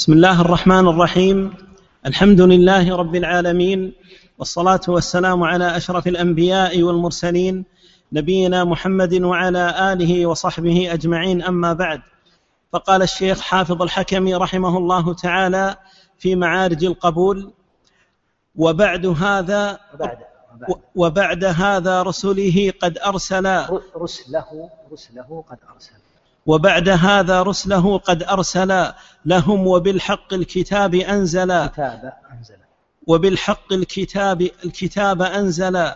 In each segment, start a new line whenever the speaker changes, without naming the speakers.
بسم الله الرحمن الرحيم. الحمد لله رب العالمين والصلاة والسلام على أشرف الأنبياء والمرسلين نبينا محمد وعلى آله وصحبه أجمعين. أما بعد فقال الشيخ حافظ الحكم رحمه الله تعالى في معارج القبول وبعد هذا
وبعد
وبعد. هذا رسله قد أرسل
رسله رسله قد أرسل.
وبعد هذا رسله قد أرسل لهم وبالحق الكتاب أنزل.
كتاب أنزل.
وبالحق الكتاب الكتاب أنزل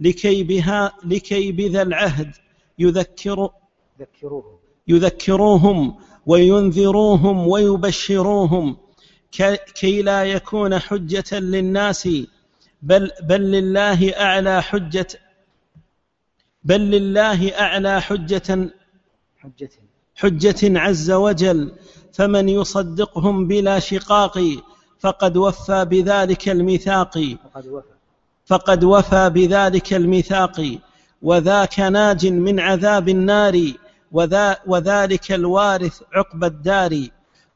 لكي بها لكي بذا العهد يذكر
ذكروهم
يذكروهم وينذروهم ويبشروهم كي لا يكون حجة للناس بل بل لله أعلى حجة بل لله أعلى حجة
حجة.
حجة عز وجل فمن يصدقهم بلا شقاق فقد وفى بذلك الميثاق.
وفى.
فقد وفى بذلك الميثاق. وذاك ناج من عذاب النار وذا وذلك الوارث عقب الدار.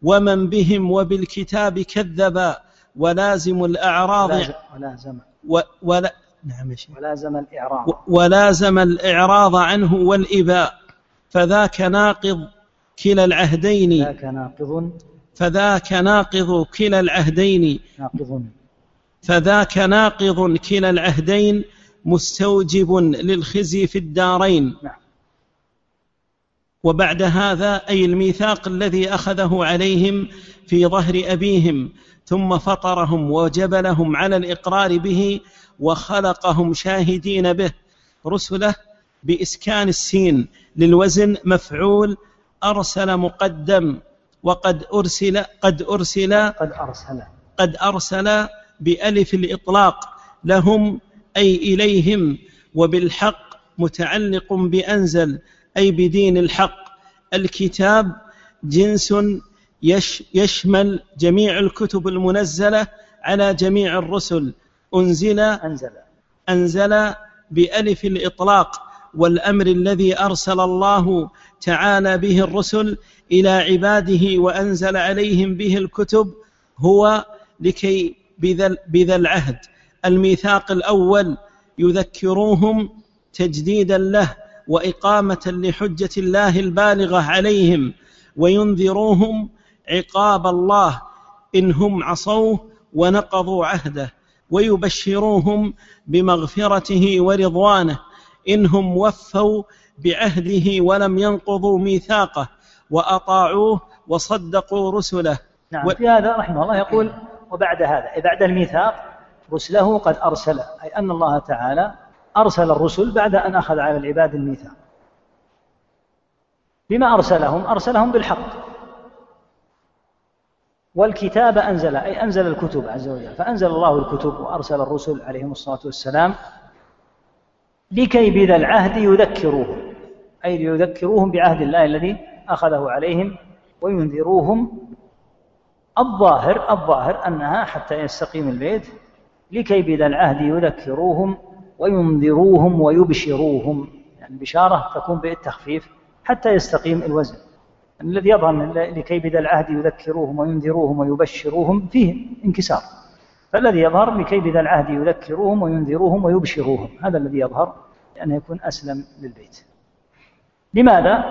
ومن بهم وبالكتاب كذب ولازم الأعراض
ولازم
و ولا نعم.
ولازم الإعراض.
ولازم الإعراض عنه والإباء. فذاك ناقض كلا العهدين.
ذاك ناقض.
فذاك ناقض كلا العهدين.
ناقض.
فذاك ناقض كلا العهدين مستوجب للخزي في الدارين.
نعم.
وبعد هذا أي الميثاق الذي أخذه عليهم في ظهر أبيهم ثم فطرهم وجبلهم على الإقرار به وخلقهم شاهدين به رسله بإسكان السين للوزن مفعول أرسل مقدم وقد أرسل قد أرسل
قد أرسل.
قد أرسل بألف الإطلاق لهم أي إليهم وبالحق متعلق بأنزل أي بدين الحق. الكتاب جنس يش يشمل جميع الكتب المنزلة على جميع الرسل. أنزل
أنزل.
أنزل بألف الإطلاق. والأمر الذي أرسل الله تعالى به الرسل إلى عباده وأنزل عليهم به الكتب هو لكي بذا, العهد. الميثاق الأول يذكروهم تجديدا له وإقامة لحجة الله البالغة عليهم وينذروهم عقاب الله إن هم عصوه ونقضوا عهده ويبشروهم بمغفرته ورضوانه إنهم وفوا بعهده ولم ينقضوا ميثاقه وأطاعوه وصدقوا رسله.
نعم
و-
في هذا رحمه الله يقول وبعد هذا أي بعد الميثاق رسله قد أرسل أي أن الله تعالى أرسل الرسل بعد أن أخذ على العباد الميثاق. بما أرسلهم؟ أرسلهم بالحق. والكتاب أنزل أي أنزل الكتب عز وجل فأنزل الله الكتب وأرسل الرسل عليهم الصلاة والسلام لكي بذا العهد يذكروهم أي ليذكروهم بعهد الله الذي أخذه عليهم وينذروهم. الظاهر الظاهر أنها حتى يستقيم البيت لكي بذا العهد يذكروهم وينذروهم ويبشروهم. يعني البشارة تكون بالتخفيف حتى يستقيم الوزن. الذي يظهر لكي بذا العهد يذكروهم وينذروهم ويبشروهم فيه انكسار. فالذي يظهر لكي بذا العهد يذكروهم وينذروهم ويبشروهم هذا الذي يظهر لأنه يكون أسلم للبيت. لماذا؟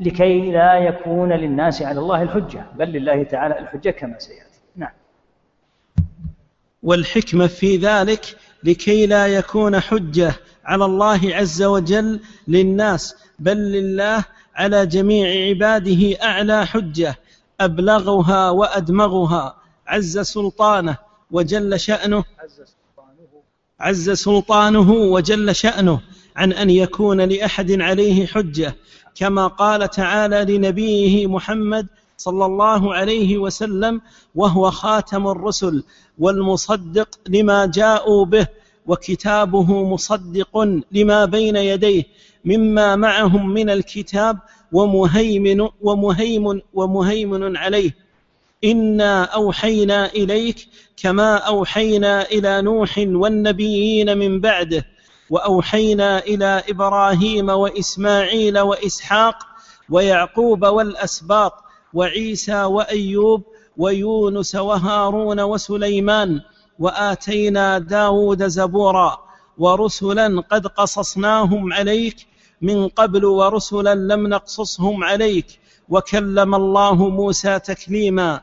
لكي لا يكون للناس على الله الحجة بل لله تعالى الحجة كما سيأتي. نعم.
والحكمة في ذلك لكي لا يكون حجة على الله عز وجل للناس بل لله على جميع عباده أعلى حجة أبلغها وأدمغها. عز سلطانه وجل شأنه. عز سلطانه. وجل شأنه. عن أن يكون لأحد عليه حجة. كما قال تعالى لنبيه محمد صلى الله عليه وسلم وهو خاتم الرسل والمصدق لما جاءوا به وكتابه مصدق لما بين يديه مما معهم من الكتاب ومهيمن ومهيمن ومهيمن عليه. انا اوحينا اليك كما اوحينا إلى نوح والنبيين من بعده واوحينا إلى إبراهيم واسماعيل واسحاق ويعقوب والاسباط وعيسى وايوب ويونس وهارون وسليمان واتينا داود زبورا ورسلا قد قصصناهم عليك من قبل ورسلا لم نقصصهم عليك وكلم الله موسى تكليما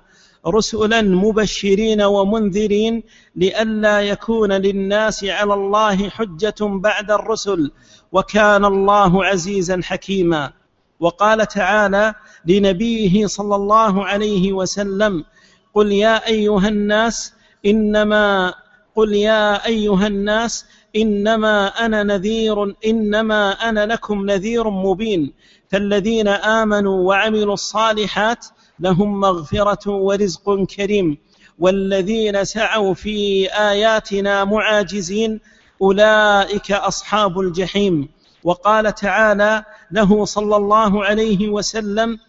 رسلا مبشرين ومنذرين لئلا يكون للناس على الله حجة بعد الرسل وكان الله عزيزا حكيما. وقال تعالى لنبيه صلى الله عليه وسلم قل يا أيها الناس إنما قل يا أيها الناس إنما أنا نذير إنما أنا لكم نذير مبين. فالذين آمنوا وعملوا الصالحات لهم مغفرة ورزق كريم. والذين سعوا في آياتنا معاجزين أولئك أصحاب الجحيم. وقال تعالى له صلى الله عليه وسلم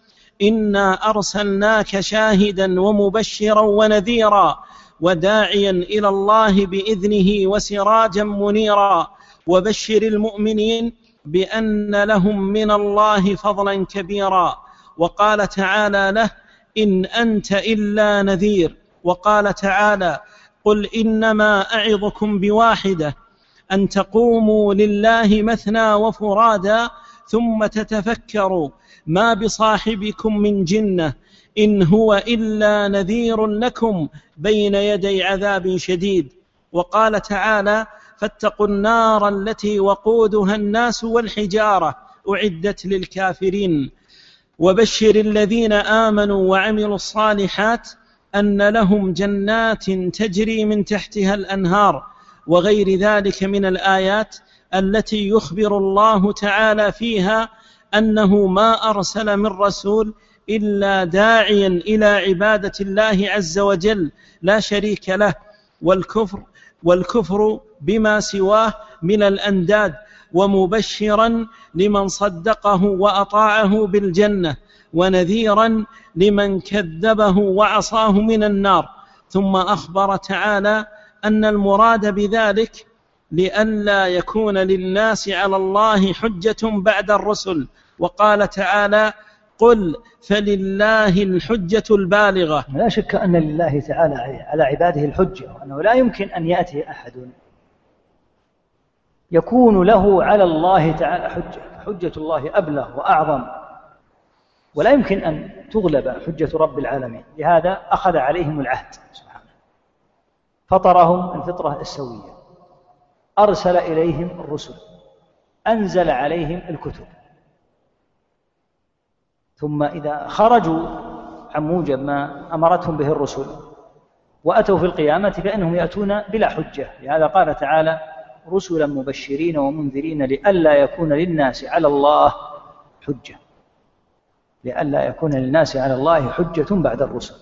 انا ارسلناك شاهدا ومبشرا ونذيرا وداعيا إلى الله باذنه وسراجا منيرا. وبشر المؤمنين بان لهم من الله فضلا كبيرا. وقال تعالى له إن أنت إلا نذير. وقال تعالى قل إنما أعظكم بواحدة أن تقوموا لله مثنى وفرادا ثم تتفكروا ما بصاحبكم من جنة إن هو إلا نذير لكم بين يدي عذاب شديد. وقال تعالى فاتقوا النار التي وقودها الناس والحجارة أعدت للكافرين. وبشر الذين آمنوا وعملوا الصالحات أن لهم جنات تجري من تحتها الأنهار وغير ذلك من الآيات التي يخبر الله تعالى فيها أنه ما أرسل من رسول إلا داعيا إلى عبادة الله عز وجل لا شريك له والكفر والكفر بما سواه من الأنداد ومبشرا لمن صدقه وأطاعه بالجنة ونذيرا لمن كذبه وعصاه من النار. ثم أخبر تعالى أن المراد بذلك لئلا يكون للناس على الله حجة بعد الرسل. وقال تعالى قل فلله الحجة البالغة
لا شك أن لله تعالى على عباده الحجة وأنه لا يمكن أن يأتي أحد يكون له على الله تعالى حجة حجة الله أبلغ وأعظم. ولا يمكن أن تغلب حجة رب العالمين. لهذا أخذ عليهم العهد. سبحانه. فطرهم الفطرة السوية. أرسل إليهم الرسل. أنزل عليهم الكتب. ثم إذا خرجوا عن موجب ما أمرتهم به الرسل وأتوا في القيامة فإنهم يأتون بلا حجة. لهذا قال تعالى رسلا مبشرين ومنذرين لئلا يكون للناس على الله حجة. لئلا يكون للناس على الله حجة بعد الرسل.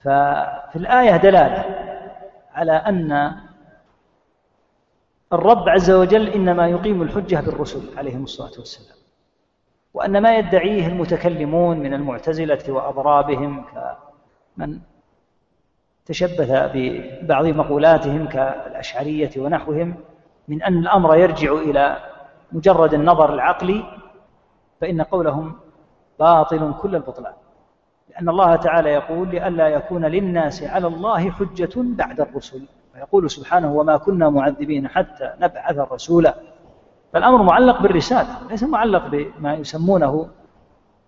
ففي الآية دلالة على أن الرب عز وجل إنما يقيم الحجة بالرسل عليهم الصلاة والسلام. وأن ما يدعيه المتكلمون من المعتزلة وأضرابهم كمن تشبث ببعض مقولاتهم كالأشعرية ونحوهم من أن الأمر يرجع إلى مجرد النظر العقلي فإن قولهم باطل كل البطلان. لأن الله تعالى يقول لئلا يكون للناس على الله حجة بعد الرسل. ويقول سبحانه وما كنا معذبين حتى نبعث رسولا فالأمر معلق بالرسالة ليس معلق بما يسمونه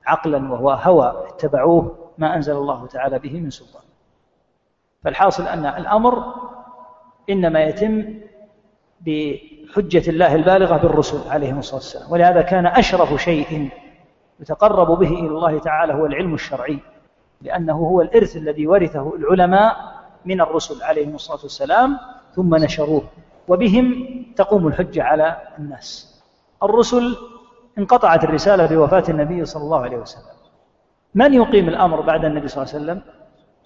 عقلا وهو هوى اتبعوه ما أنزل الله تعالى به من سلطان. فالحاصل أن الأمر إنما يتم بحجة الله البالغة بالرسل عليهم الصلاة والسلام. ولهذا كان أشرف شيء يتقرب به إلى الله تعالى هو العلم الشرعي لأنه هو الإرث الذي ورثه العلماء من الرسل عليهم الصلاة والسلام ثم نشروه وبهم تقوم الحجة على الناس. الرسل انقطعت الرسالة بوفاة النبي صلى الله عليه وسلم. من يقيم الأمر بعد النبي صلى الله عليه وسلم؟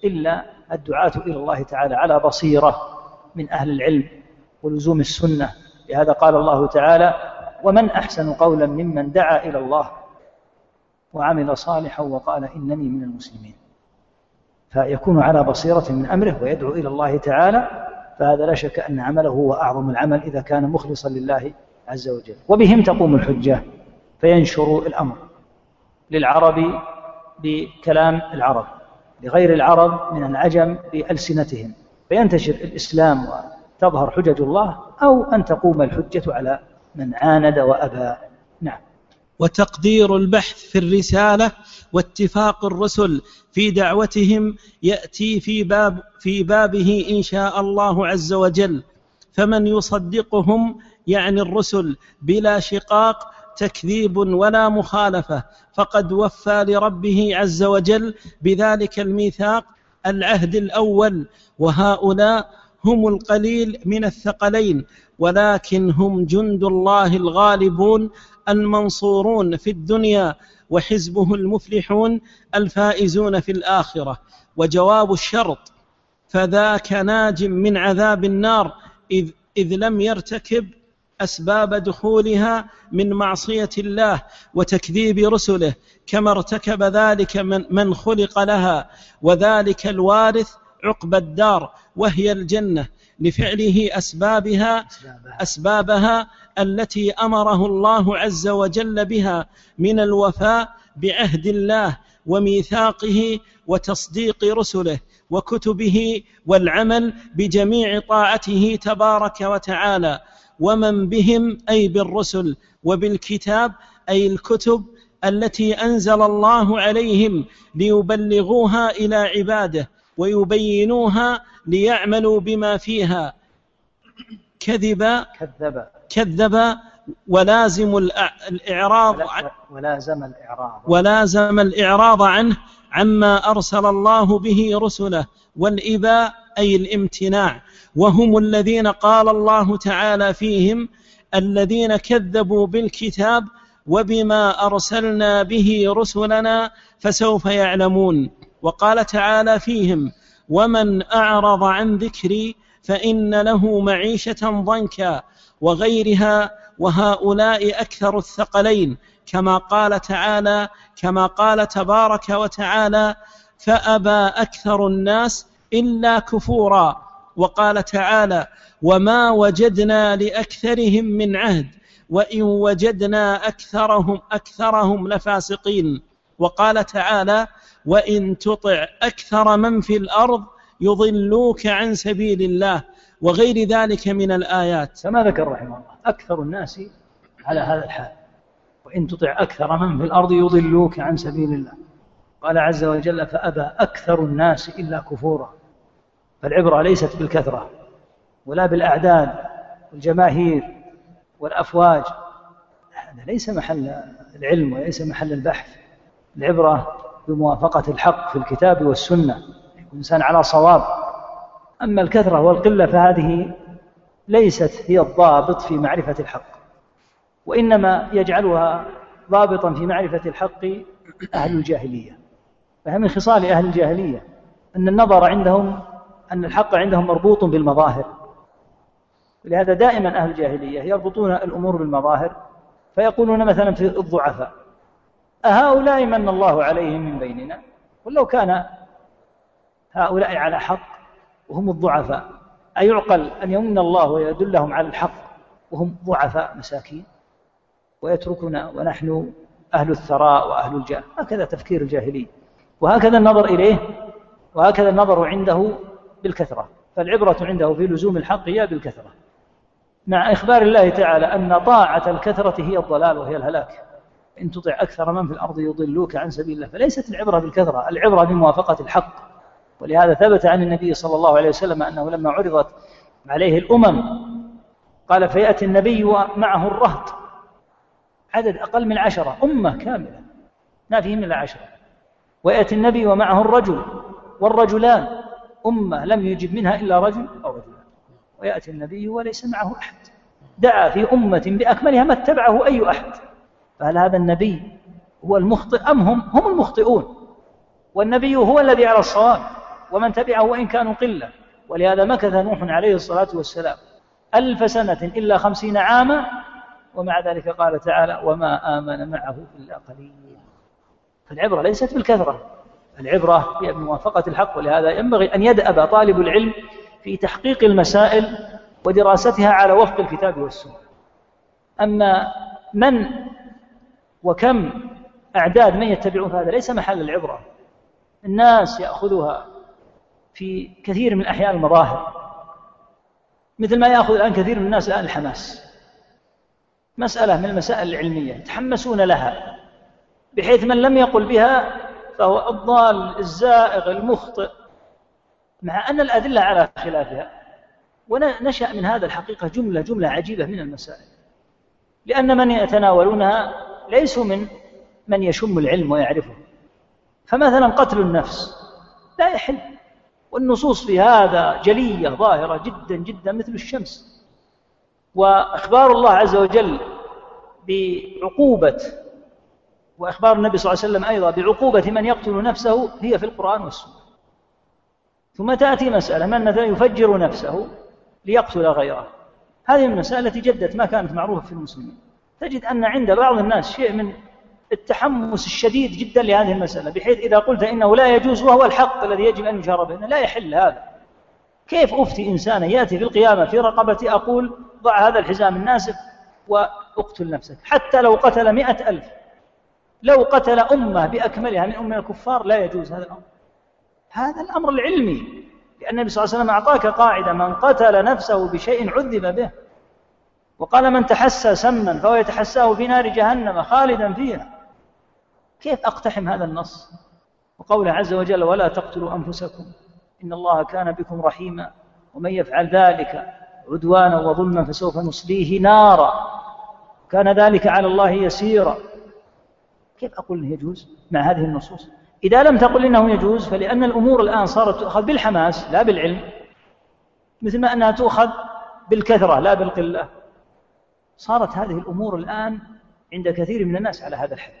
إلا الدعاة إلى الله تعالى على بصيرة من أهل العلم ولزوم السنة. لهذا قال الله تعالى ومن أحسن قولا ممن دعا إلى الله وعمل صالحا وقال إنني من المسلمين فيكون على بصيرة من أمره ويدعو إلى الله تعالى فهذا لا شك أن عمله هو أعظم العمل إذا كان مخلصا لله عز وجل. وبهم تقوم الحجة فينشر الأمر للعرب بكلام العرب. لغير العرب من العجم بألسنتهم. فينتشر الإسلام وتظهر حجج الله أو أن تقوم الحجة على من عاند وأبى. نعم.
وتقدير البحث في الرسالة واتفاق الرسل في دعوتهم يأتي في باب في بابه إن شاء الله عز وجل. فمن يصدقهم يعني الرسل بلا شقاق تكذيب ولا مخالفة فقد وفى لربه عز وجل بذلك الميثاق العهد الأول وهؤلاء هم القليل من الثقلين ولكن هم جند الله الغالبون المنصورون في الدنيا وحزبه المفلحون الفائزون في الآخرة. وجواب الشرط فذاك ناج من عذاب النار إذ, إذ لم يرتكب أسباب دخولها من معصية الله وتكذيب رسله كما ارتكب ذلك من, من خلق لها وذلك الوارث عقبى الدار وهي الجنة. لفعله أسبابها أسبابها. التي أمره الله عز وجل بها من الوفاء بعهد الله وميثاقه وتصديق رسله وكتبه والعمل بجميع طاعته تبارك وتعالى. ومن بهم أي بالرسل وبالكتاب أي الكتب التي أنزل الله عليهم ليبلغوها إلى عباده ويبينوها ليعملوا بما فيها. كذب
كذب.
كذب ولازم الإعراض
ولازم الإعراض.
ولازم الإعراض عنه عما أرسل الله به رسله. والإباء أي الامتناع وهم الذين قال الله تعالى فيهم الذين كذبوا بالكتاب وبما أرسلنا به رسلنا فسوف يعلمون. وقال تعالى فيهم ومن أعرض عن ذكري فإن له معيشة ضنكا وغيرها وهؤلاء أكثر الثقلين كما قال تعالى كما قال تبارك وتعالى فأبى أكثر الناس إلا كفورا. وقال تعالى وما وجدنا لأكثرهم من عهد وإن وجدنا أكثرهم أكثرهم لفاسقين. وقال تعالى وإن تطع أكثر من في الأرض يضلوك عن سبيل الله. وغير ذلك من الآيات.
كما ذكر رحمه الله أكثر الناس على هذا الحال. وإن تطع أكثر من في الأرض يضلوك عن سبيل الله. قال عز وجل فأبى أكثر الناس إلا كفورا. فالعبرة ليست بالكثرة ولا بالأعداد والجماهير والأفواج هذا ليس محل العلم وليس محل البحث. العبرة بموافقة الحق في الكتاب والسنة الإنسان على صواب. أما الكثرة والقلة فهذه ليست هي الضابط في معرفة الحق وإنما يجعلها ضابطا في معرفة الحق أهل الجاهلية. فهي من خصال أهل الجاهلية أن النظر عندهم أن الحق عندهم مربوط بالمظاهر. ولهذا دائما أهل الجاهلية يربطون الأمور بالمظاهر فيقولون مثلا في الضعفاء أهؤلاء من الله عليهم من بيننا؟ ولو كان هؤلاء على حق وهم الضعفاء أيعقل أن يمن الله ويدلهم على الحق وهم ضعفاء مساكين؟ ويتركنا ونحن أهل الثراء وأهل الجاه هكذا تفكير الجاهلي وهكذا النظر إليه وهكذا النظر عنده بالكثرة. فالعبرة عنده في لزوم الحق هي بالكثرة. مع إخبار الله تعالى أن طاعة الكثرة هي الضلال وهي الهلاك. إن تطع أكثر من في الأرض يضلوك عن سبيل الله. فليست العبرة بالكثرة العبرة بموافقة الحق. ولهذا ثبت عن النبي صلى الله عليه وسلم أنه لما عرضت عليه الأمم قال فيأتي النبي ومعه الرهط. عدد أقل من عشرة أمة كاملة. ما فيهم إلا عشرة ويأتي النبي ومعه الرجل والرجلان. أمة لم يجب منها إلا رجل أو رجلان. ويأتي النبي وليس معه أحد. دعا في أمة بأكملها ما اتبعه أي أحد. فهل هذا النبي هو المخطئ أم هم هم المخطئون؟ والنبي هو الذي على الصواب ومن تبعه وإن كانوا قلة. ولهذا مكث نوح عليه الصلاة والسلام ألف سنة إلا خمسين عاما ومع ذلك قال تعالى وما آمن معه إلا قليل. فالعبرة ليست بالكثرة. العبرة هي بموافقة الحق ولهذا ينبغي أن يدأب طالب العلم في تحقيق المسائل ودراستها على وفق الكتاب والسنة. أما من وكم أعداد من يتبعون هذا ليس محل العبرة. الناس يأخذها في كثير من أحيان المظاهر. مثل ما يأخذ الآن كثير من الناس الآن الحماس. مسألة من المسائل العلمية يتحمسون لها بحيث من لم يقل بها فهو الضال الزائغ المخطئ. مع أن الأدلة على خلافها ونشأ من هذا الحقيقة جملة جملة عجيبة من المسائل. لأن من يتناولونها ليسوا من من يشم العلم ويعرفه. فمثلا قتل النفس لا يحل والنصوص في هذا جلية ظاهرة جدا جدا مثل الشمس. وإخبار الله عز وجل بعقوبة وإخبار النبي صلى الله عليه وسلم أيضا بعقوبة من يقتل نفسه هي في القرآن والسنة. ثم تأتي مسألة من مثلا يفجر نفسه ليقتل غيره. هذه المسألة التي جدت ما كانت معروفة في المسلمين. تجد أن عند بعض الناس شيء من التحمس الشديد جدا لهذه المسألة بحيث إذا قلت إنه لا يجوز وهو الحق الذي يجب أن يشار به لا يحل هذا. كيف أفتي إنسانا يأتي في القيامة في رقبتي أقول ضع هذا الحزام الناسف وأقتل نفسك؟ حتى لو قتل مئة ألف لو قتل أمة بأكملها من أم الكفار لا يجوز هذا الأمر. هذا الأمر العلمي لأن النبي صلى الله عليه وسلم أعطاك قاعدة من قتل نفسه بشيء عذب به. وقال من تحسى سما فهو يتحساه في نار جهنم خالدا فيها. كيف أقتحم هذا النص؟ وقوله عز وجل ولا تقتلوا أنفسكم إن الله كان بكم رحيما ومن يفعل ذلك عدوانا وظلما فسوف نصليه نارا. كان ذلك على الله يسيرا. كيف أقول أنه يجوز؟ مع هذه النصوص. إذا لم تقل إنه يجوز فلأن الأمور الآن صارت تؤخذ بالحماس لا بالعلم مثل ما أنها تؤخذ بالكثرة لا بالقلة. صارت هذه الأمور الآن عند كثير من الناس على هذا الحد.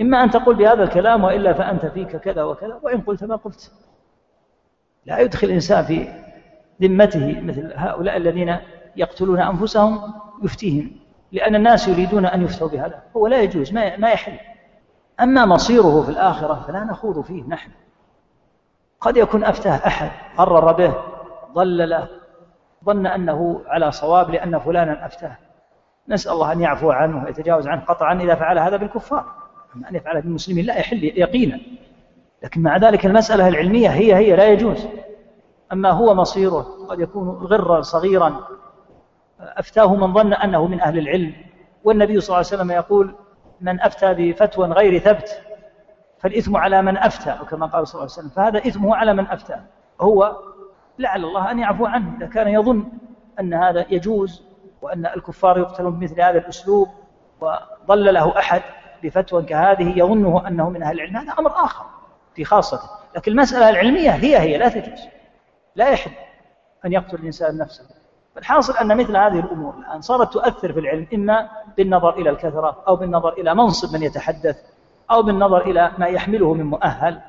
إما أن تقول بهذا الكلام وإلا فأنت فيك كذا وكذا وإن قلت ما قلت. لا يدخل الإنسان في ذمته مثل هؤلاء الذين يقتلون أنفسهم يفتيهم لأن الناس يريدون أن يفتوا بهذا. هو لا يجوز ما يحل. أما مصيره في الآخرة فلا نخوض فيه نحن. قد يكون أفتاه أحد قرر به ضلله ظن أنه على صواب لأن فلانا أفتاه. نسأل الله أن يعفو عنه ويتجاوز عنه قطعا إذا فعل هذا بالكفار. أما أن يفعله بالمسلمين لا يحل يقينا. لكن مع ذلك المسألة العلمية هي هي لا يجوز. أما هو مصيره قد يكون غرا صغيرا أفتاه من ظن أنه من أهل العلم. والنبي صلى الله عليه وسلم يقول من أفتى بفتوى غير ثبت فالإثم على من أفتى كما قال صلى الله عليه وسلم. فهذا إثمه على من أفتى. هو لعل الله أن يعفو عنه إذا كان يظن أن هذا يجوز وأن الكفار يقتلون بمثل هذا الأسلوب وضل له أحد بفتوى كهذه يظنه أنه من أهل العلم. هذا أمر آخر في خاصته. لكن المسألة العلمية هي هي لا تجوز. لا يحل أن يقتل الإنسان نفسه. فالحاصل أن مثل هذه الأمور الآن صارت تؤثر في العلم إما بالنظر إلى الكثرة أو بالنظر إلى منصب من يتحدث أو بالنظر إلى ما يحمله من مؤهل.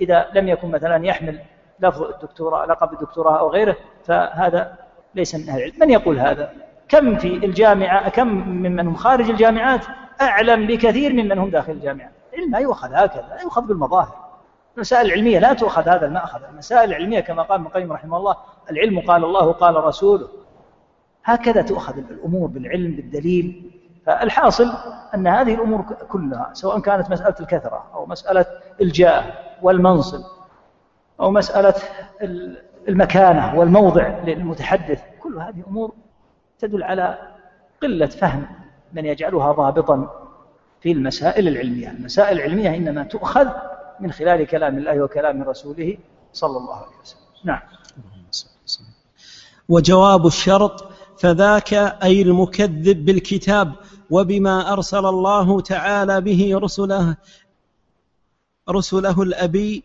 إذا لم يكن مثلا يحمل لفظ الدكتوراه لقب الدكتوراه أو غيره فهذا ليس من أهل العلم. من يقول هذا؟ كم في الجامعة كم ممن هم خارج الجامعات؟ أعلم بكثير ممن هم داخل الجامعة. العلم لا يؤخذ هكذا لا يؤخذ بالمظاهر. المسائل العلمية لا تؤخذ هذا المأخذ. المسائل العلمية كما قال ابن القيم رحمه الله العلم قال الله قال رسوله. هكذا تؤخذ الأمور بالعلم بالدليل. فالحاصل أن هذه الأمور كلها سواء كانت مسألة الكثرة أو مسألة الجاه والمنصب أو مسألة المكانة والموضع للمتحدث كل هذه أمور تدل على قلة فهم من يجعلها ضابطا في المسائل العلمية. المسائل العلمية إنما تؤخذ من خلال كلام الله وكلام رسوله صلى الله عليه وسلم. نعم.
وجواب الشرط فذاك أي المكذب بالكتاب وبما أرسل الله تعالى به رسله رسله الأبي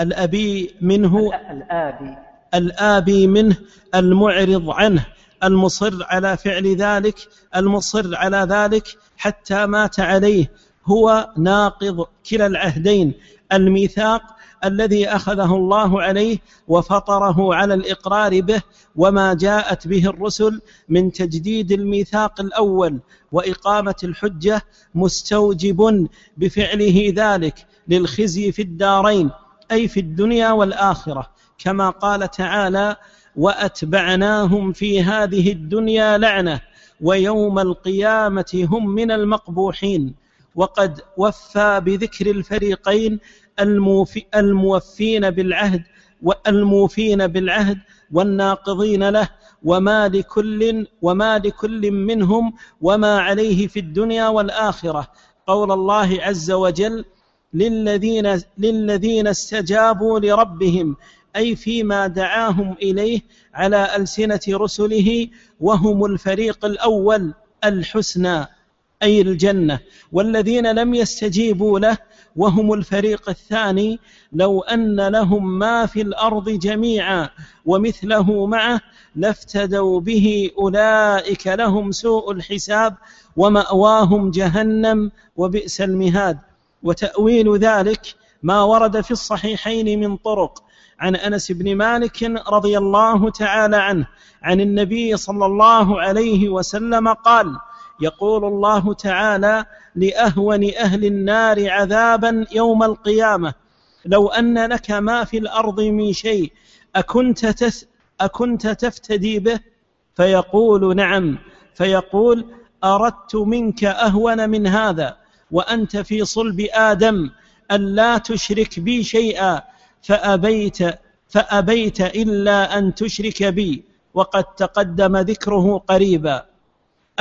الأبي منه
الآبي.
الآبي منه المعرض عنه المصر على فعل ذلك المصر على ذلك حتى مات عليه. هو ناقض كلا العهدين. الميثاق الذي أخذه الله عليه وفطره على الإقرار به وما جاءت به الرسل من تجديد الميثاق الأول وإقامة الحجة مستوجب بفعله ذلك للخزي في الدارين أي في الدنيا والآخرة كما قال تعالى وأتبعناهم في هذه الدنيا لعنة ويوم القيامة هم من المقبوحين وقد وفى بذكر الفريقين الموفين بالعهد والموفين بالعهد والناقضين له وما لكل وما لكل منهم وما عليه في الدنيا والآخرة. قول الله عز وجل للذين للذين استجابوا لربهم أي فيما دعاهم إليه على ألسنة رسله وهم الفريق الأول الحسنى أي الجنة. والذين لم يستجيبوا له وهم الفريق الثاني لو أن لهم ما في الأرض جميعا ومثله معه لافتدوا به أولئك لهم سوء الحساب ومأواهم جهنم وبئس المهاد. وتأويل ذلك ما ورد في الصحيحين من طرق. عن أنس بن مالك رضي الله تعالى عنه عن النبي صلى الله عليه وسلم قال يقول الله تعالى لأهون أهل النار عذابا يوم القيامة. لو أن لك ما في الأرض من شيء أكنت تس أكنت تفتدي به؟ فيقول نعم. فيقول أردت منك أهون من هذا وأنت في صلب آدم الا تشرك بي شيئا فأبيت فأبيت إلا أن تشرك بي وقد تقدم ذكره قريبا.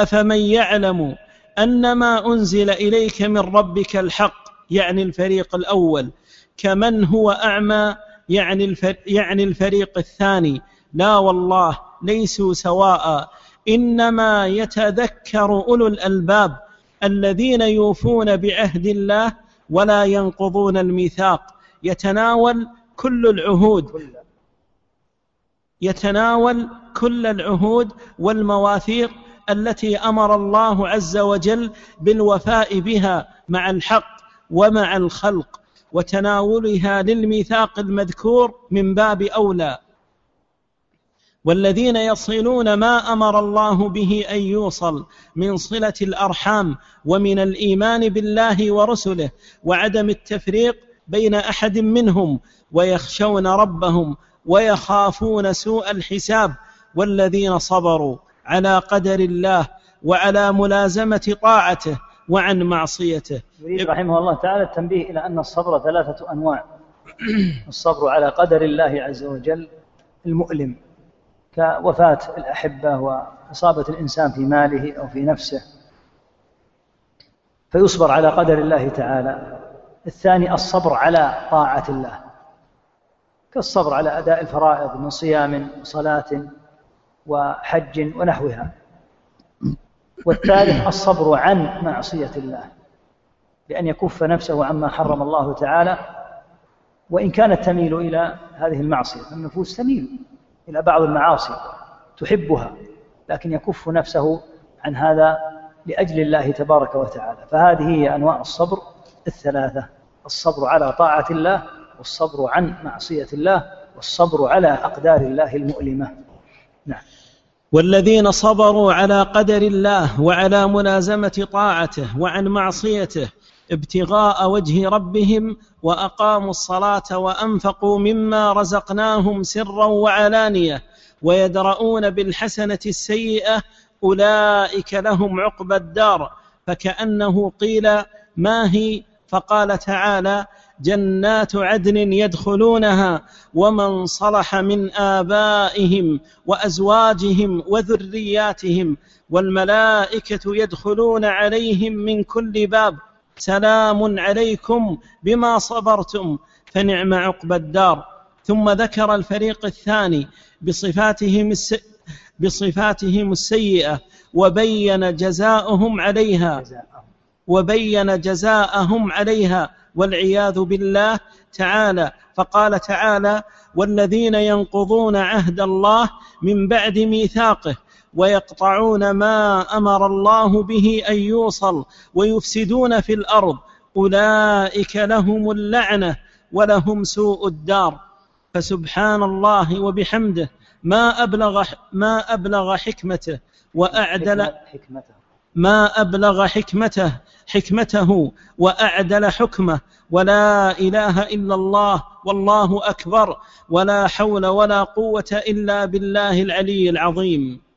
أفمن يعلم أن ما أنزل إليك من ربك الحق يعني الفريق الأول كمن هو أعمى يعني يعني الفريق الثاني. لا والله ليسوا سواء. إنما يتذكر أولو الألباب الذين يوفون بعهد الله ولا ينقضون الميثاق. يتناول كل العهود. يتناول كل العهود والمواثيق التي أمر الله عز وجل بالوفاء بها مع الحق ومع الخلق وتناولها للميثاق المذكور من باب أولى. والذين يصلون ما أمر الله به أن يوصل من صلة الأرحام ومن الإيمان بالله ورسله وعدم التفريق بين أحد منهم ويخشون ربهم ويخافون سوء الحساب والذين صبروا. على قدر الله وعلى ملازمة طاعته وعن معصيته.
يريد رحمه الله تعالى التنبيه إلى أن الصبر ثلاثة أنواع. الصبر على قدر الله عز وجل المؤلم كوفاة الأحبة وإصابة الإنسان في ماله أو في نفسه. فيصبر على قدر الله تعالى. الثاني الصبر على طاعة الله كالصبر على أداء الفرائض من صيام وصلاه وحج ونحوها. والثالث الصبر عن معصية الله بأن يكف نفسه عما حرم الله تعالى. وإن كانت تميل إلى هذه المعصية فالنفوس تميل إلى بعض المعاصي تحبها لكن يكف نفسه عن هذا لأجل الله تبارك وتعالى. فهذه هي أنواع الصبر الثلاثة الصبر على طاعة الله والصبر عن معصية الله والصبر على أقدار الله المؤلمة. نعم.
والذين صبروا على قدر الله وعلى ملازمة طاعته وعن معصيته ابتغاء وجه ربهم وأقاموا الصلاة وأنفقوا مما رزقناهم سرا وعلانية ويدرؤون بالحسنة السيئة أولئك لهم عقبى الدار. فكأنه قيل ما هي؟ فقال تعالى جنات عدن يدخلونها ومن صلح من آبائهم وأزواجهم وذرياتهم والملائكة يدخلون عليهم من كل باب. سلام عليكم بما صبرتم فنعم عقبى الدار. ثم ذكر الفريق الثاني بصفاتهم الس... بصفاتهم السيئة وبين جزاؤهم عليها وبين جزاءهم عليها والعياذ بالله تعالى. فقال تعالى والذين ينقضون عهد الله من بعد ميثاقه ويقطعون ما أمر الله به أن يوصل ويفسدون في الأرض أولئك لهم اللعنة ولهم سوء الدار. فسبحان الله وبحمده ما أبلغ ما أبلغ حكمته وأعدل حكمته. ما أبلغ حكمته حكمته وأعدل حكمه. ولا إله إلا الله والله أكبر. ولا حول ولا قوة إلا بالله العلي العظيم.